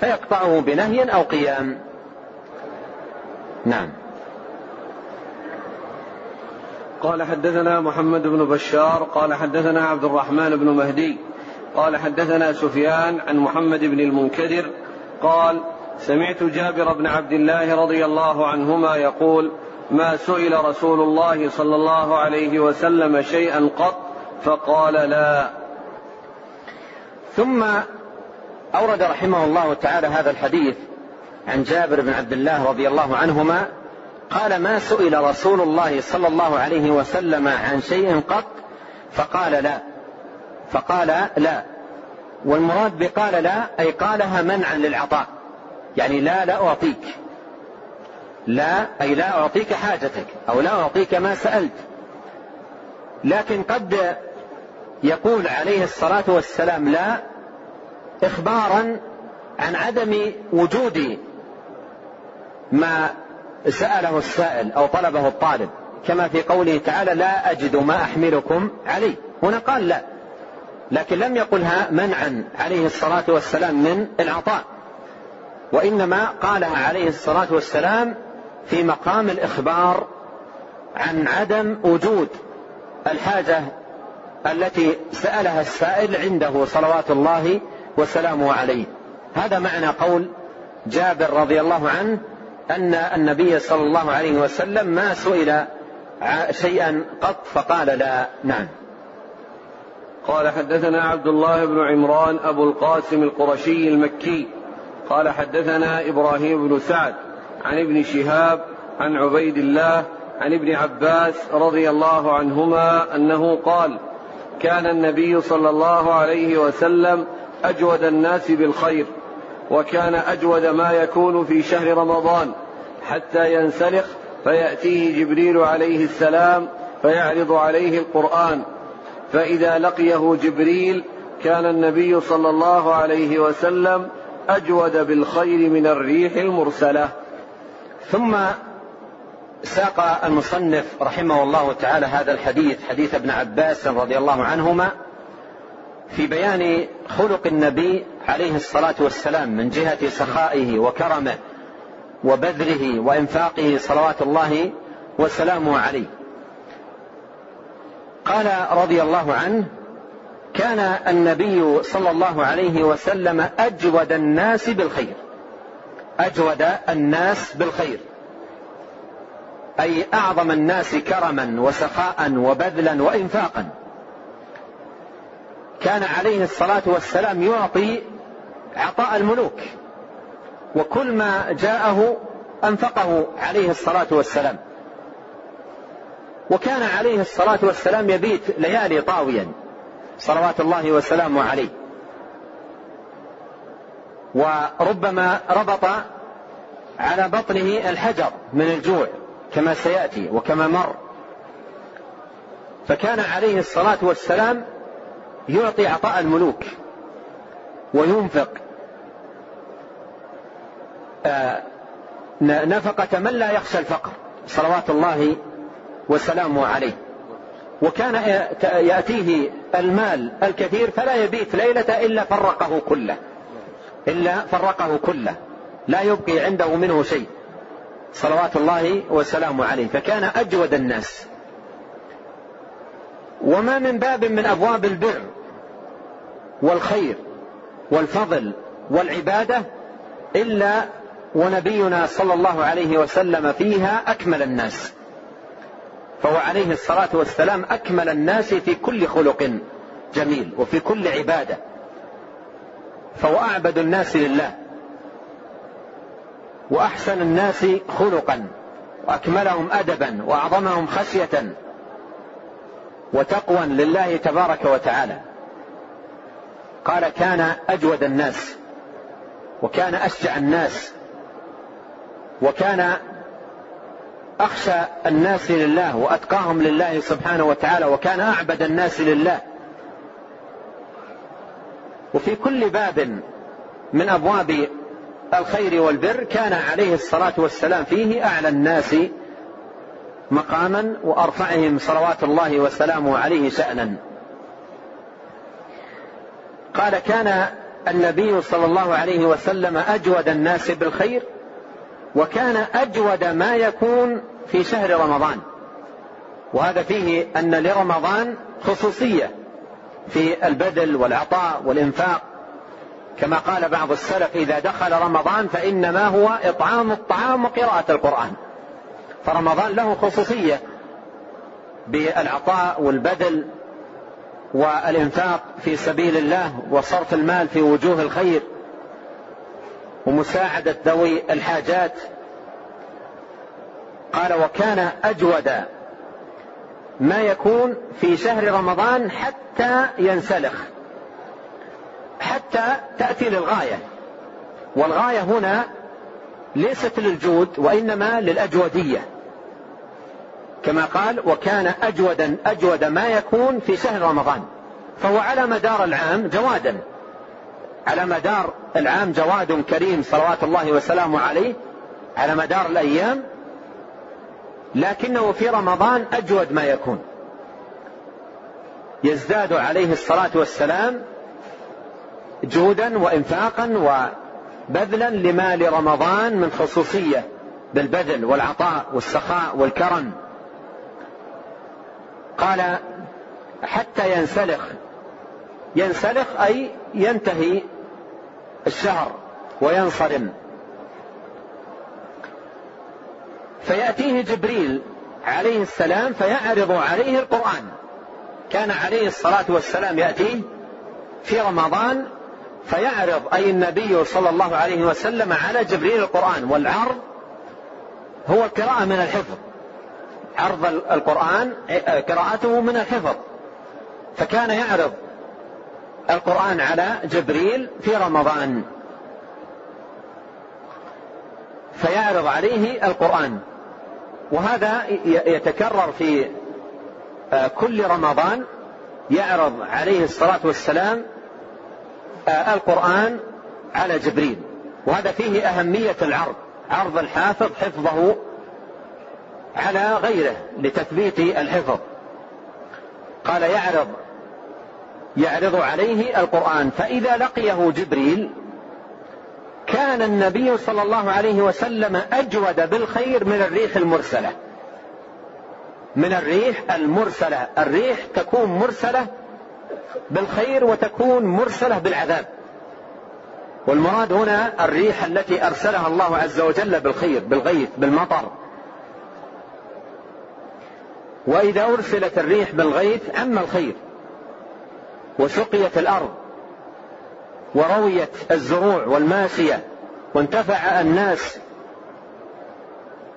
فيقطعه بنهي أو قيام. نعم. قال حدثنا محمد بن بشار قال حدثنا عبد الرحمن بن مهدي قال حدثنا سفيان عن محمد بن المنكدر قال سمعت جابر بن عبد الله رضي الله عنهما يقول ما سئل رسول الله صلى الله عليه وسلم شيئا قط فقال لا. ثم أورد رحمه الله تعالى هذا الحديث عن جابر بن عبد الله رضي الله عنهما قال ما سئل رسول الله صلى الله عليه وسلم عن شيء قط؟ فقال لا. فقال لا. والمراد بقال لا أي قالها منعا للعطاء. يعني لا لا أعطيك. لا أي لا أعطيك حاجتك أو لا أعطيك ما سألت. لكن قد يقول عليه الصلاة والسلام لا إخبارا عن عدم وجود ما سأله السائل أو طلبه الطالب كما في قوله تعالى لا أجد ما أحملكم عليه. هنا قال لا. لكن لم يقلها منعا عليه الصلاة والسلام من العطاء وإنما قالها عليه الصلاة والسلام في مقام الإخبار عن عدم وجود الحاجة التي سألها السائل عنده صلوات الله وسلامه عليه. هذا معنى قول جابر رضي الله عنه أن النبي صلى الله عليه وسلم ما سئل شيئا قط فقال لا نعم. قال حدثنا عبد الله بن عمران أبو القاسم القرشي المكي. قال حدثنا إبراهيم بن سعد عن ابن شهاب عن عبيد الله عن ابن عباس رضي الله عنهما أنه قال كان النبي صلى الله عليه وسلم أجود الناس بالخير. وكان أجود ما يكون في شهر رمضان. حتى ينسلخ فيأتيه جبريل عليه السلام فيعرض عليه القرآن. فإذا لقيه جبريل كان النبي صلى الله عليه وسلم أجود بالخير من الريح المرسلة. ثم ساق المصنف رحمه الله تعالى هذا الحديث حديث ابن عباس رضي الله عنهما. في بيان خلق النبي عليه الصلاة والسلام من جهة سخائه وكرمه وبذله وإنفاقه صلوات الله وسلامه عليه. قال رضي الله عنه كان النبي صلى الله عليه وسلم أجود الناس بالخير أجود الناس بالخير أي أعظم الناس كرما وسخاء وبذلا وانفاقا. كان عليه الصلاة والسلام يعطي عطاء الملوك وكل ما جاءه أنفقه عليه الصلاة والسلام. وكان عليه الصلاة والسلام يبيت ليالي طاويا صلوات الله وسلامه عليه. وربما ربط على بطنه الحجر من الجوع كما سيأتي وكما مر. فكان عليه الصلاة والسلام يعطي عطاء الملوك وينفق. آه، نفقة من لا يخشى الفقر صلوات الله وسلامه عليه. وكان يأتيه المال الكثير فلا يبيت ليلة إلا فرقه كله إلا فرقه كله لا يبقي عنده منه شيء صلوات الله وسلامه عليه. فكان أجود الناس. وما من باب من أبواب البر والخير والفضل والعبادة إلا ونبينا صلى الله عليه وسلم فيها أكمل الناس. فهو عليه الصلاة والسلام أكمل الناس في كل خلق جميل وفي كل عبادة. فهو أعبد الناس لله وأحسن الناس خلقا وأكملهم أدبا وأعظمهم خشية وتقوى لله تبارك وتعالى. قال كان أجود الناس وكان أشجع الناس وكان أخشى الناس لله وأتقاهم لله سبحانه وتعالى وكان أعبد الناس لله. وفي كل باب من أبواب الخير والبر كان عليه الصلاة والسلام فيه أعلى الناس مقاما وأرفعهم صلوات الله وسلامه عليه شأنا. قال كان النبي صلى الله عليه وسلم أجود الناس بالخير وكان أجود ما يكون في شهر رمضان. وهذا فيه أن لرمضان خصوصية في البذل والعطاء والإنفاق. كما قال بعض السلف إذا دخل رمضان فإنما هو إطعام الطعام وقراءة القرآن. فرمضان له خصوصية بالعطاء والبذل والإنفاق في سبيل الله وصرف المال في وجوه الخير ومساعدة ذوي الحاجات. قال وكان أجود ما يكون في شهر رمضان حتى ينسلخ حتى تأتي للغاية. والغاية هنا ليست للجود وإنما للأجودية. كما قال وكان أجودا أجود ما يكون في شهر رمضان. فهو على مدار العام جوادا. على مدار العام جواد كريم صلوات الله وسلامه عليه على مدار الأيام. لكنه في رمضان أجود ما يكون. يزداد عليه الصلاة والسلام جودا وإنفاقا وبذلا لما لرمضان من خصوصية بالبذل والعطاء والسخاء والكرم. قال حتى ينسلخ. ينسلخ أي ينتهي الشهر وينصرم. فيأتيه جبريل عليه السلام فيعرض عليه القرآن. كان عليه الصلاة والسلام يأتيه في رمضان فيعرض أي النبي صلى الله عليه وسلم على جبريل القرآن. والعرض هو قراءة من الحفظ. عرض القرآن قراءته من الحفظ. فكان يعرض القرآن على جبريل في رمضان. فيعرض عليه القرآن. وهذا يتكرر في آه، كل رمضان. يعرض عليه الصلاة والسلام آه، القرآن على جبريل. وهذا فيه أهمية العرض. عرض الحافظ حفظه على غيره لتثبيت الحفظ. قال يعرض يعرض عليه القرآن. فإذا لقيه جبريل كان النبي صلى الله عليه وسلم أجود بالخير من الريح المرسلة. من الريح المرسلة. الريح تكون مرسلة بالخير وتكون مرسلة بالعذاب. والمراد هنا الريح التي أرسلها الله عز وجل بالخير بالغيث بالمطر. وإذا أرسلت الريح بالغيث عم الخير. وسقيت الأرض. ورويت الزروع والماشية. وانتفع الناس.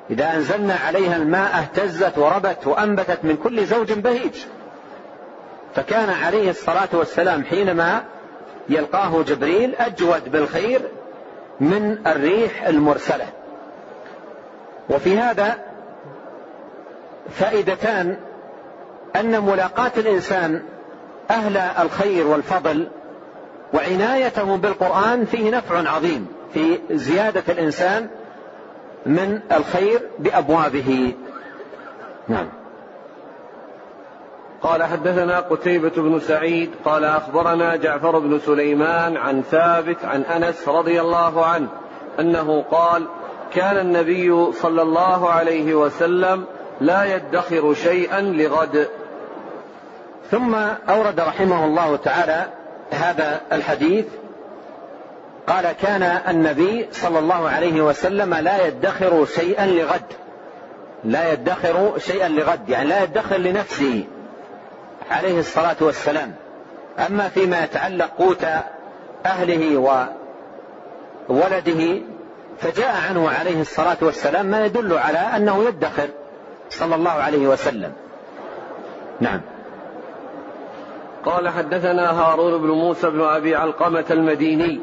إذا أنزلنا عليها الماء اهتزت وربت وأنبتت من كل زوج بهيج. فكان عليه الصلاة والسلام حينما يلقاه جبريل أجود بالخير من الريح المرسلة. وفي هذا فائدتان أن ملاقاة الإنسان أهل الخير والفضل وعنايته بالقرآن فيه نفع عظيم في زيادة الإنسان من الخير بأبوابه. نعم. قال حدثنا قتيبة بن سعيد قال أخبرنا جعفر بن سليمان عن ثابت عن أنس رضي الله عنه أنه قال كان النبي صلى الله عليه وسلم لا يدخر شيئا لغد. ثم أورد رحمه الله تعالى هذا الحديث. قال كان النبي صلى الله عليه وسلم لا يدخر شيئا لغد. لا يدخر شيئا لغد يعني لا يدخر لنفسه عليه الصلاة والسلام. أما فيما يتعلق قوت أهله وولده فجاء عنه عليه الصلاة والسلام ما يدل على أنه يدخر. صلى الله عليه وسلم. نعم. قال حدثنا هارون بن موسى بن أبي علقمة المديني.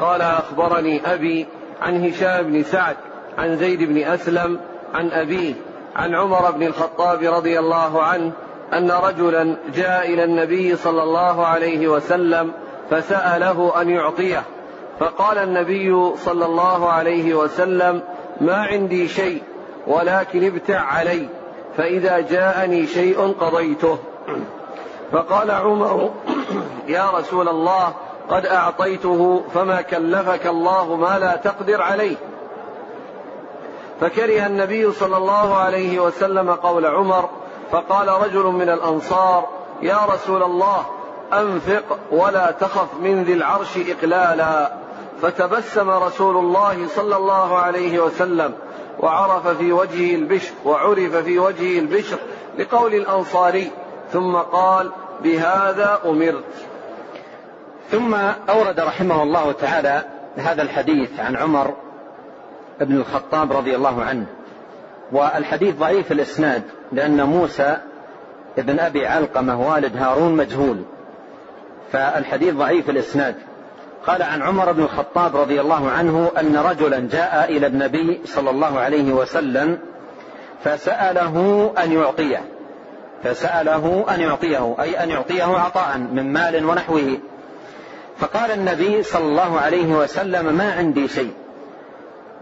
قال أخبرني أبي عن هشام بن سعد عن زيد بن أسلم عن أبيه عن عمر بن الخطاب رضي الله عنه أن رجلا جاء إلى النبي صلى الله عليه وسلم فسأله أن يعطيه. فقال النبي صلى الله عليه وسلم ما عندي شيء ولكن ابتع علي فإذا جاءني شيء قضيته. فقال عمر يا رسول الله قد أعطيته فما كلفك الله ما لا تقدر عليه. فكره النبي صلى الله عليه وسلم قول عمر فقال رجل من الأنصار يا رسول الله أنفق ولا تخف من ذي العرش إقلالا. فتبسم رسول الله صلى الله عليه وسلم وعرف في وجهه البشر وعرف في وجهه البشر لقول الأنصاري ثم قال بهذا أمرت. ثم أورد رحمه الله تعالى هذا الحديث عن عمر بن الخطاب رضي الله عنه. والحديث ضعيف الإسناد لأن موسى ابن أبي علقمة والد هارون مجهول. فالحديث ضعيف الإسناد. قال عن عمر بن الخطاب رضي الله عنه أن رجلا جاء إلى النبي صلى الله عليه وسلم فسأله أن يعطيه. فسأله أن يعطيه أي أن يعطيه عطاء من مال ونحوه. فقال النبي صلى الله عليه وسلم ما عندي شيء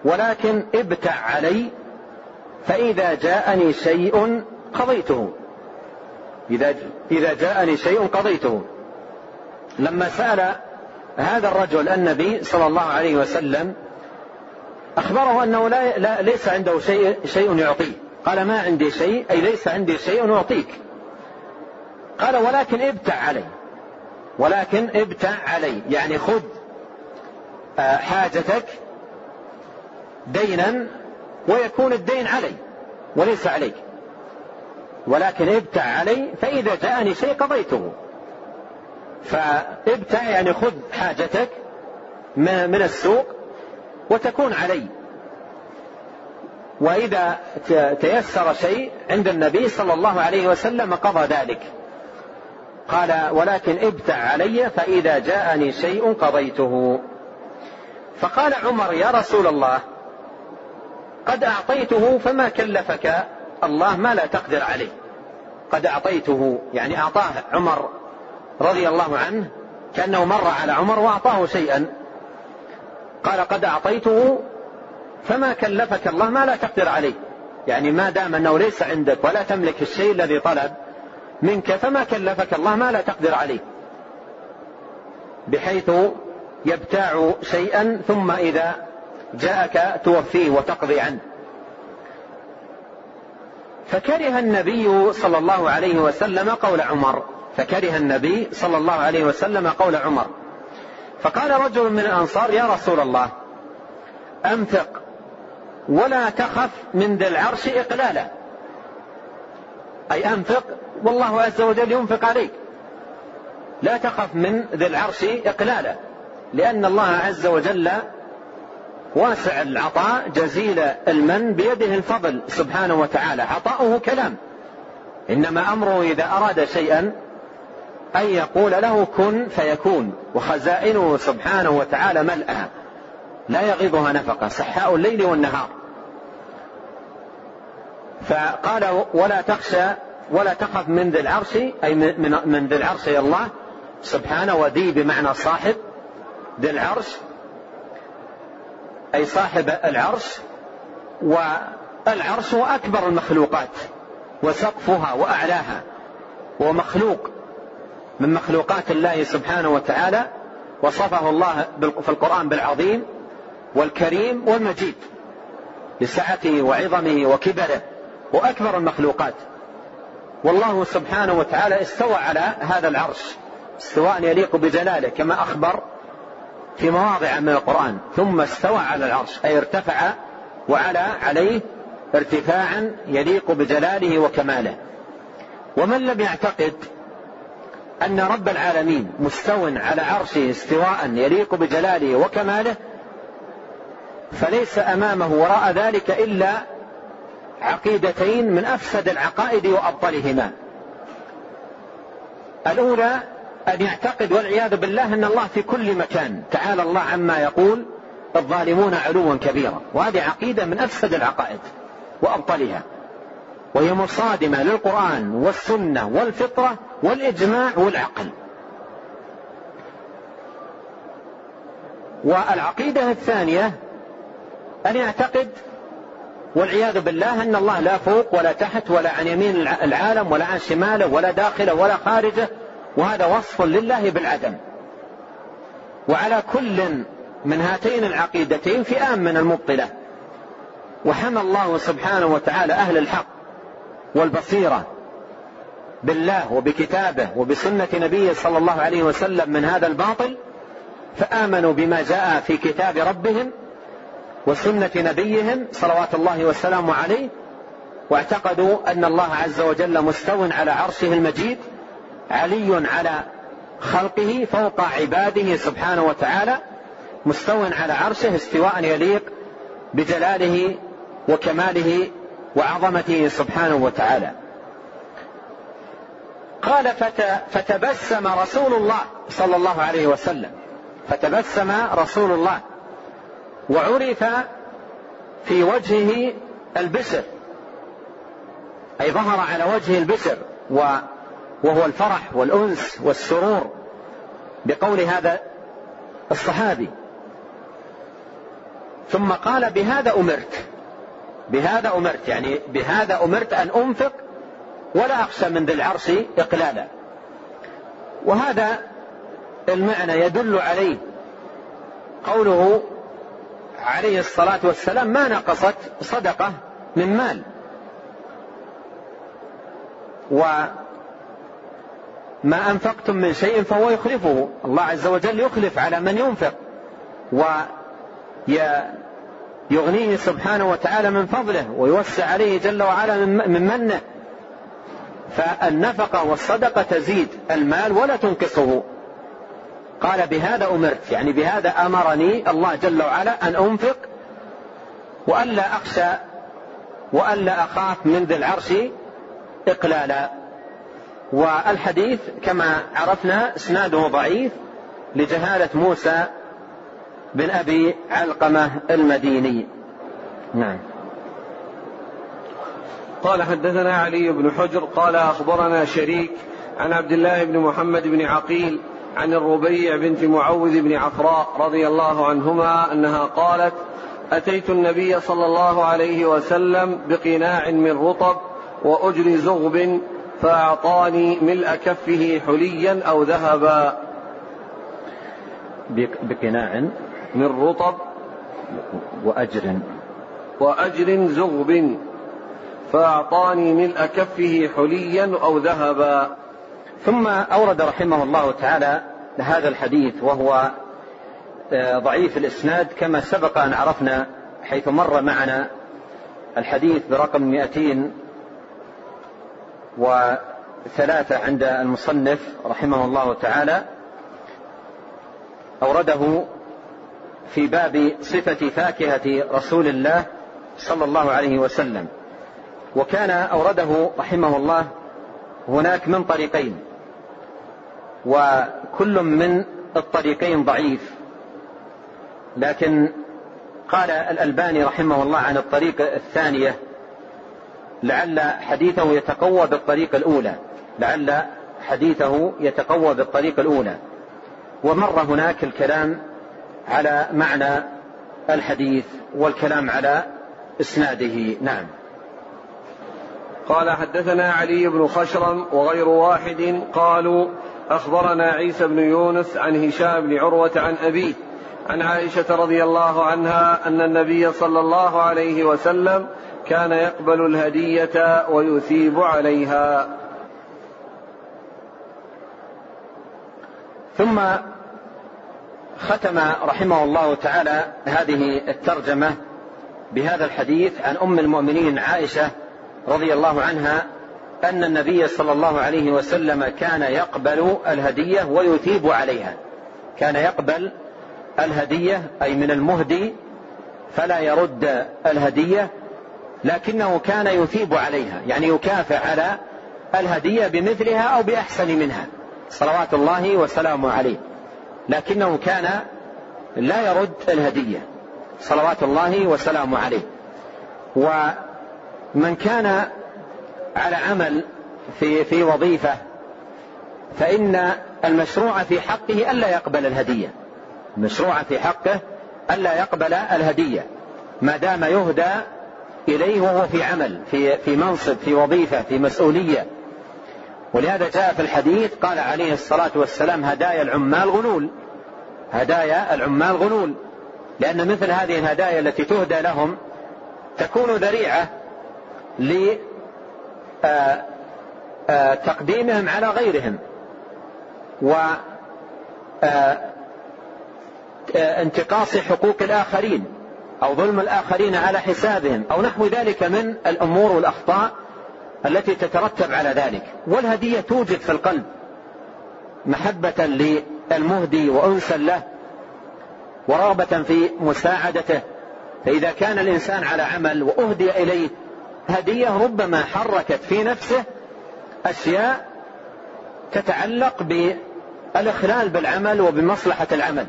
ولكن ابتع علي فإذا جاءني شيء قضيته. إذا إذا جاءني شيء قضيته. لما سأل هذا الرجل النبي صلى الله عليه وسلم أخبره أنه لا, لا ليس عنده شيء شيء يعطيه قال ما عندي شيء أي ليس عندي شيء أعطيك. قال ولكن ابتع علي. ولكن ابتع علي. يعني خذ آه، حاجتك دينا ويكون الدين علي وليس عليك. ولكن ابتع علي فإذا جاءني شيء قضيته. فابتع يعني خذ حاجتك من السوق وتكون علي. وإذا تيسر شيء عند النبي صلى الله عليه وسلم قضى ذلك. قال ولكن ابتع علي فإذا جاءني شيء قضيته. فقال عمر يا رسول الله قد أعطيته فما كلفك؟ الله ما لا تقدر عليه. قد أعطيته يعني أعطاه عمر رضي الله عنه كأنه مر على عمر وأعطاه شيئا. قال قد أعطيته فما كلفك الله ما لا تقدر عليه. يعني ما دام أنه ليس عندك ولا تملك الشيء الذي طلب منك فما كلفك الله ما لا تقدر عليه. بحيث يبتاع شيئا ثم إذا جاءك توفيه وتقضي عنه. فكره النبي صلى الله عليه وسلم قول عمر فكره النبي صلى الله عليه وسلم قول عمر فقال رجل من الأنصار يا رسول الله أنفق ولا تخف من ذي العرش إقلالا. أي أنفق والله عز وجل ينفق عليك. لا تخف من ذي العرش إقلالا لأن الله عز وجل واسع العطاء جزيل المن بيده الفضل سبحانه وتعالى عطاؤه كلام. إنما أمره إذا أراد شيئا أن يقول له كن فيكون. وخزائنه سبحانه وتعالى ملأى لا يغيضها نفقة. سحاء الليل والنهار. فقال ولا تخشى ولا تخف من ذي العرش أي من, من ذي العرش يا الله. سبحانه وذي بمعنى صاحب ذي العرش. أي صاحب العرش. والعرش هو أكبر المخلوقات. وسقفها وأعلاها. ومخلوق. من مخلوقات الله سبحانه وتعالى وصفه الله في القرآن بالعظيم والكريم والمجيد لسعته وعظمه وكبره وأكبر المخلوقات. والله سبحانه وتعالى استوى على هذا العرش استواء يليق بجلاله كما أخبر في مواضع من القرآن ثم استوى على العرش أي ارتفع وعلى عليه ارتفاعا يليق بجلاله وكماله. ومن لم يعتقد أن رب العالمين مستو على عرشه استواء يليق بجلاله وكماله فليس أمامه وراء ذلك إلا عقيدتين من أفسد العقائد وأبطلهما. الأولى أن يعتقد والعياذ بالله أن الله في كل مكان. تعالى الله عما يقول الظالمون علوا كبيرا. وهذه عقيدة من أفسد العقائد وأبطلها. وهي مصادمة للقرآن والسنة والفطرة والإجماع والعقل. والعقيدة الثانية أن يعتقد والعياذ بالله أن الله لا فوق ولا تحت ولا عن يمين العالم ولا عن شماله ولا داخله ولا خارجه وهذا وصف لله بالعدم. وعلى كل من هاتين العقيدتين فئام من المبطلة. وحمى الله سبحانه وتعالى أهل الحق والبصيرة. بالله وبكتابه وبسنة نبيه صلى الله عليه وسلم من هذا الباطل فآمنوا بما جاء في كتاب ربهم وسنة نبيهم صلوات الله وسلامه عليه واعتقدوا أن الله عز وجل مستو على عرشه المجيد علي على خلقه فوق عباده سبحانه وتعالى مستو على عرشه استواء يليق بجلاله وكماله وعظمته سبحانه وتعالى. قال فتبسم رسول الله صلى الله عليه وسلم. فتبسم رسول الله. وعرف في وجهه البسر. أي ظهر على وجهه البسر وهو الفرح والأنس والسرور. بقول هذا الصحابي. ثم قال بهذا أمرت. بهذا أمرت يعني بهذا أمرت أن أنفق ولا أخشى من ذي العرش إقلالا. وهذا المعنى يدل عليه قوله عليه الصلاة والسلام ما نقصت صدقة من مال. وما أنفقتم من شيء فهو يخلفه. الله عز وجل يخلف على من ينفق. ويغنيه سبحانه وتعالى من فضله ويوسع عليه جل وعلا من منه. فالنفقة والصدقة تزيد المال ولا تنقصه. قال بهذا أمرت يعني بهذا أمرني الله جل وعلا أن أنفق وألا أخشى وألا أخاف من ذي العرش إقلالا. والحديث كما عرفنا إسناده ضعيف لجهالة موسى بن أبي علقمة المديني. نعم. قال حدثنا علي بن حجر قال أخبرنا شريك عن عبد الله بن محمد بن عقيل عن الربيع بنت معوذ بن عفراء رضي الله عنهما أنها قالت أتيت النبي صلى الله عليه وسلم بقناع من رطب وأجر زغب فأعطاني ملء كفه حليا أو ذهبا. بقناع من رطب وأجر. وأجر زغب. فأعطاني ملء كفه حليا أو ذهبا. ثم أورد رحمه الله تعالى هذا الحديث وهو آه، ضعيف الإسناد كما سبق أن عرفنا حيث مر معنا الحديث برقم 200 وثلاثة عند المصنف رحمه الله تعالى. أورده في باب صفة فاكهة رسول الله صلى الله عليه وسلم. وكان أورده رحمه الله هناك من طريقين وكل من الطريقين ضعيف. لكن قال الألباني رحمه الله عن الطريقة الثانية لعل حديثه يتقوى بالطريقة الأولى لعل حديثه يتقوى بالطريقة الأولى. ومر هناك الكلام على معنى الحديث والكلام على إسناده. نعم. قال حدثنا علي بن خشرم وغير واحد قالوا أخبرنا عيسى بن يونس عن هشام بن عروة عن أبيه عن عائشة رضي الله عنها أن النبي صلى الله عليه وسلم كان يقبل الهدية ويثيب عليها. ثم ختم رحمه الله تعالى هذه الترجمة بهذا الحديث عن أم المؤمنين عائشة رضي الله عنها أن النبي صلى الله عليه وسلم كان يقبل الهدية ويثيب عليها. كان يقبل الهدية أي من المهدي فلا يرد الهدية لكنه كان يثيب عليها يعني يكافئ على الهدية بمثلها أو بأحسن منها. صلوات الله وسلامه عليه. لكنه كان لا يرد الهدية. صلوات الله وسلامه عليه. ومن كان على عمل في في وظيفة فإن المشروع في حقه ألا يقبل الهدية. المشروع في حقه ألا يقبل الهدية. ما دام يهدى إليه وهو في عمل في في منصب في وظيفة في مسؤولية. ولهذا جاء في الحديث قال عليه الصلاة والسلام هدايا العمال غلول. هدايا العمال غلول. لأن مثل هذه الهدايا التي تهدى لهم تكون ذريعة آه، آه، تقديمهم على غيرهم. و انتقاص حقوق الآخرين أو ظلم الآخرين على حسابهم أو نحو ذلك من الأمور والأخطاء التي تترتب على ذلك. والهدية توجد في القلب محبة للمهدي وأنسا له ورغبة في مساعدته. فإذا كان الإنسان على عمل وأهدي إليه هدية ربما حركت في نفسه أشياء تتعلق بالإخلال بالعمل وبمصلحة العمل.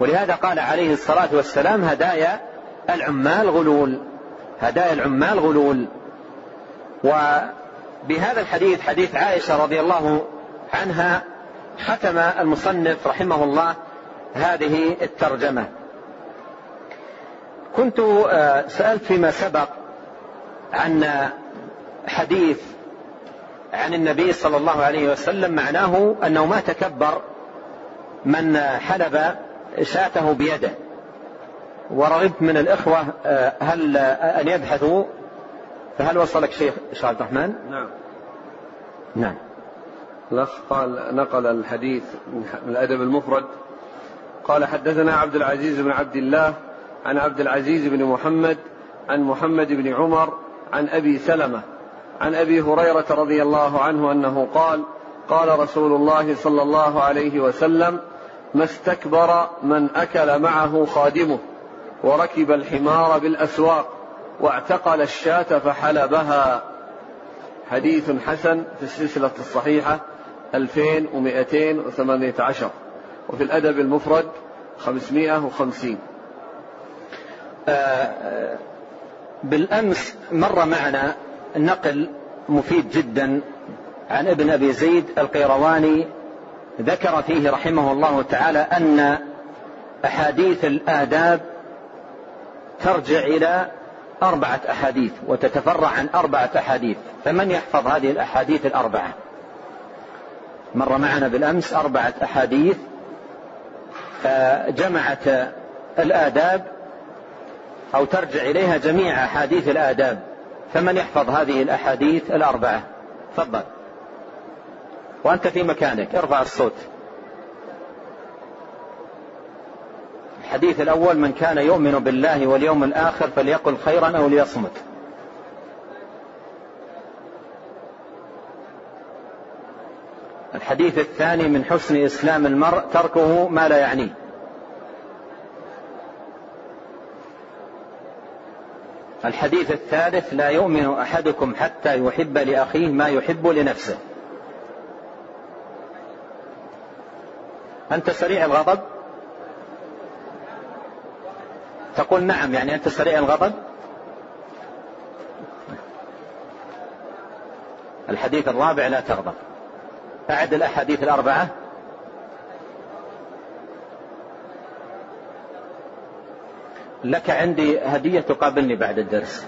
ولهذا قال عليه الصلاة والسلام هدايا العمال غلول. هدايا العمال غلول. وبهذا الحديث حديث عائشة رضي الله عنها ختم المصنف رحمه الله هذه الترجمة. كنت آه، سألت فيما سبق عن حديث عن النبي صلى الله عليه وسلم معناه أنه ما تكبر من حلب شاته بيده. ورغبت من الإخوة آه، هل أن يبحثوا؟ فهل وصلك شيخ شيخ عبد الرحمن؟ نعم. نعم. الأخ قال نقل الحديث من الأدب المفرد. قال حدثنا عبد العزيز بن عبد الله عن عبد العزيز بن محمد عن محمد بن عمر عن أبي سلمة عن أبي هريرة رضي الله عنه أنه قال قال رسول الله صلى الله عليه وسلم ما استكبر من أكل معه خادمه وركب الحمار بالأسواق واعتقل الشاة فحلبها. حديث حسن في السلسلة الصحيحة 2218 وفي الأدب المفرد 550 آه، بالأمس مر معنا نقل مفيد جدا عن ابن أبي زيد القيرواني ذكر فيه رحمه الله تعالى أن أحاديث الآداب ترجع إلى أربعة أحاديث وتتفرع عن أربعة أحاديث فمن يحفظ هذه الأحاديث الأربعة؟ مر معنا بالأمس أربعة أحاديث جمعت الآداب أو ترجع إليها جميع أحاديث الآداب. فمن يحفظ هذه الأحاديث الأربعة؟ تفضل. وأنت في مكانك ارفع الصوت. الحديث الأول من كان يؤمن بالله واليوم الآخر فليقل خيرا أو ليصمت. الحديث الثاني من حسن إسلام المرء تركه ما لا يعنيه. الحديث الثالث لا يؤمن أحدكم حتى يحب لأخيه ما يحب لنفسه. أنت سريع الغضب؟ تقول نعم يعني أنت سريع الغضب؟ الحديث الرابع لا تغضب. أعد الأحاديث الأربعة. لك عندي هدية تقابلني بعد الدرس.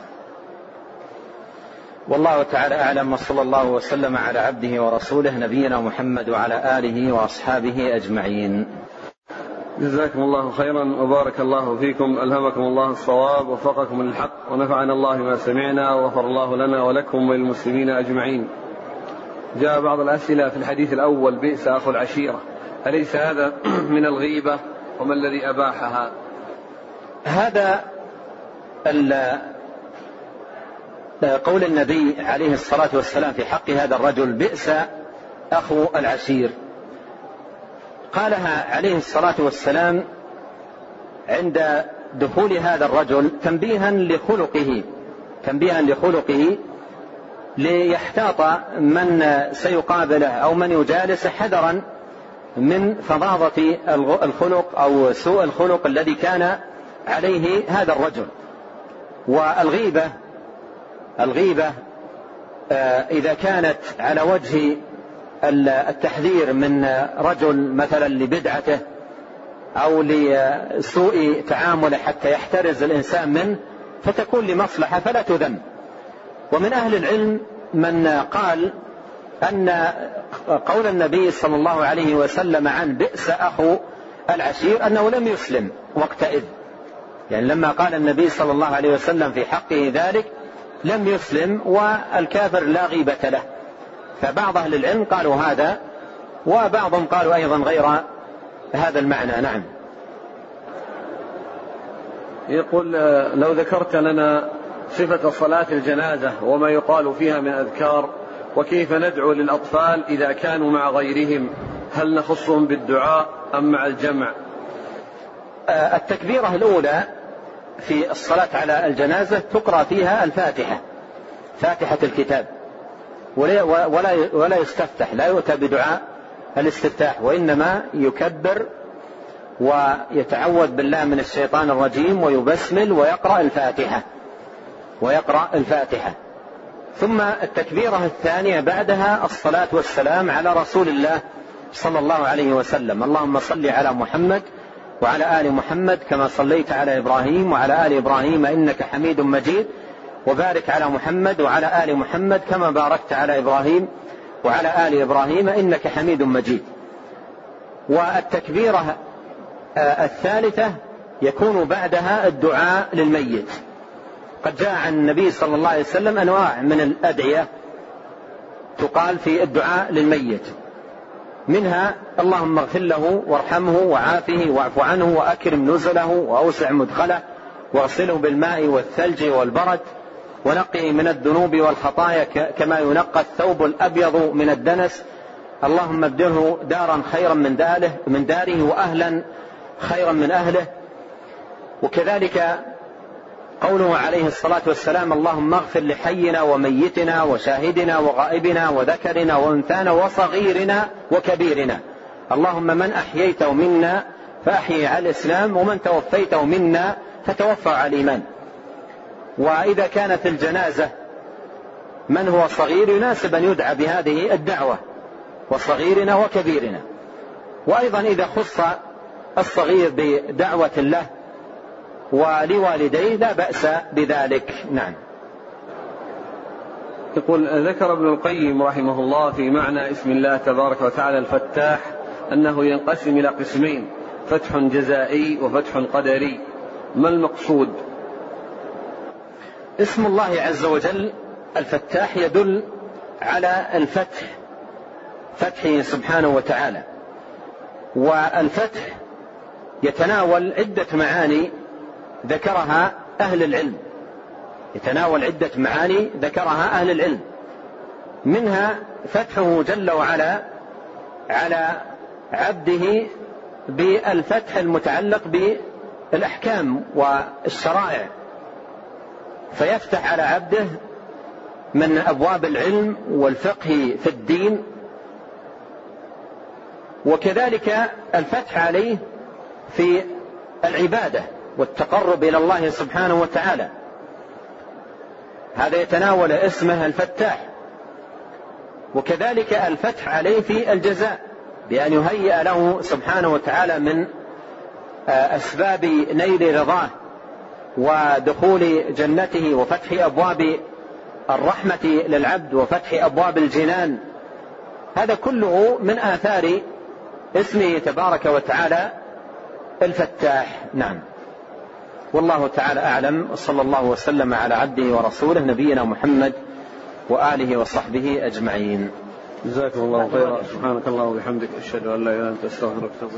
والله تعالى أعلم وصلى الله وسلم على عبده ورسوله نبينا محمد وعلى آله وأصحابه أجمعين. جزاكم الله خيرا وبارك الله فيكم ألهمكم الله الصواب ووفقكم للحق ونفعنا الله ما سمعنا وغفر الله لنا ولكم وللمسلمين أجمعين. جاء بعض الأسئلة في الحديث الأول بئس أخو العشيرة. أليس هذا من الغيبة؟ وما الذي أباحها؟ هذا قول النبي عليه الصلاة والسلام في حق هذا الرجل بئس أخو العشير قالها عليه الصلاة والسلام عند دخول هذا الرجل تنبيها لخلقه تنبيها لخلقه ليحتاط من سيقابله أو من يجالسه حذرا من فظاظة الخلق أو سوء الخلق الذي كان عليه هذا الرجل. والغيبة الغيبة آه، إذا كانت على وجه التحذير من رجل مثلا لبدعته أو لسوء تعامله حتى يحترز الإنسان منه فتكون لمصلحة فلا تذم. ومن أهل العلم من قال أن قول النبي صلى الله عليه وسلم عن بئس أخو العشير أنه لم يسلم وقتئذ يعني لما قال النبي صلى الله عليه وسلم في حقه ذلك لم يسلم والكافر لا غيبة له. فبعض أهل العلم قالوا هذا وبعضهم قالوا أيضا غير هذا المعنى. نعم. يقول لو ذكرت لنا صفة صلاة الجنازة وما يقال فيها من أذكار وكيف ندعو للأطفال إذا كانوا مع غيرهم؟ هل نخصهم بالدعاء أم مع الجمع؟ التكبيرة الأولى في الصلاة على الجنازة تقرأ فيها الفاتحة فاتحة الكتاب. ولا, ولا, يستفتح لا يؤتى بدعاء الاستفتاح وإنما يكبر ويتعوذ بالله من الشيطان الرجيم ويبسمل ويقرأ الفاتحة ويقرأ الفاتحة. ثم التكبيرة الثانية بعدها الصلاة والسلام على رسول الله صلى الله عليه وسلم. اللهم صل على محمد وعلى آل محمد كما صليت على إبراهيم وعلى آل إبراهيم إنك حميد مجيد وبارك على محمد وعلى آل محمد كما باركت على إبراهيم وعلى آل إبراهيم إنك حميد مجيد. والتكبيرة آه، الثالثة يكون بعدها الدعاء للميت. قد جاء عن النبي صلى الله عليه وسلم أنواع من الأدعية تقال في الدعاء للميت. منها اللهم اغفر له وارحمه وعافه واعف عنه وأكرم نزله وأوسع مدخله واغسله بالماء والثلج والبرد ونقه من الذنوب والخطايا كما ينقى الثوب الأبيض من الدنس. اللهم ابدله دارا خيرا من داره من داره وأهلا خيرا من أهله. وكذلك قوله عليه الصلاة والسلام اللهم اغفر لحينا وميتنا وشاهدنا وغائبنا وذكرنا وأنثانا وصغيرنا وكبيرنا. اللهم من أحييته منا فأحيي على الإسلام ومن توفيته منا فتوفى على الإيمان. وإذا كانت الجنازة من هو صغير؟ يناسب أن يدعى بهذه الدعوة وصغيرنا وكبيرنا. وأيضا إذا خص الصغير بدعوة له ولوالديه لا بأس بذلك. نعم. يقول ذكر ابن القيم رحمه الله في معنى اسم الله تبارك وتعالى الفتاح أنه ينقسم إلى قسمين فتح جزائي وفتح قدري. ما المقصود؟ اسم الله عز وجل الفتاح يدل على الفتح فتحه سبحانه وتعالى. والفتح يتناول عدة معاني ذكرها أهل العلم. يتناول عدة معاني ذكرها أهل العلم. منها فتحه جل وعلا على عبده بالفتح المتعلق بالأحكام والشرائع. فيفتح على عبده من أبواب العلم والفقه في الدين. وكذلك الفتح عليه في العبادة. والتقرب إلى الله سبحانه وتعالى. هذا يتناول اسمه الفتاح. وكذلك الفتح عليه في الجزاء بأن يهيئ له سبحانه وتعالى من آه، أسباب نيل رضاه ودخول جنته وفتح أبواب الرحمة للعبد وفتح أبواب الجنان. هذا كله من آثار اسمه تبارك وتعالى الفتاح. نعم. والله تعالى أعلم وصلى الله وسلم على عبده ورسوله نبينا محمد وآله وصحبه أجمعين. جزاكم الله خيرا. سبحانك اللهم وبحمدك أشهد أن لا إله إلا أنت أستغفرك وأتوب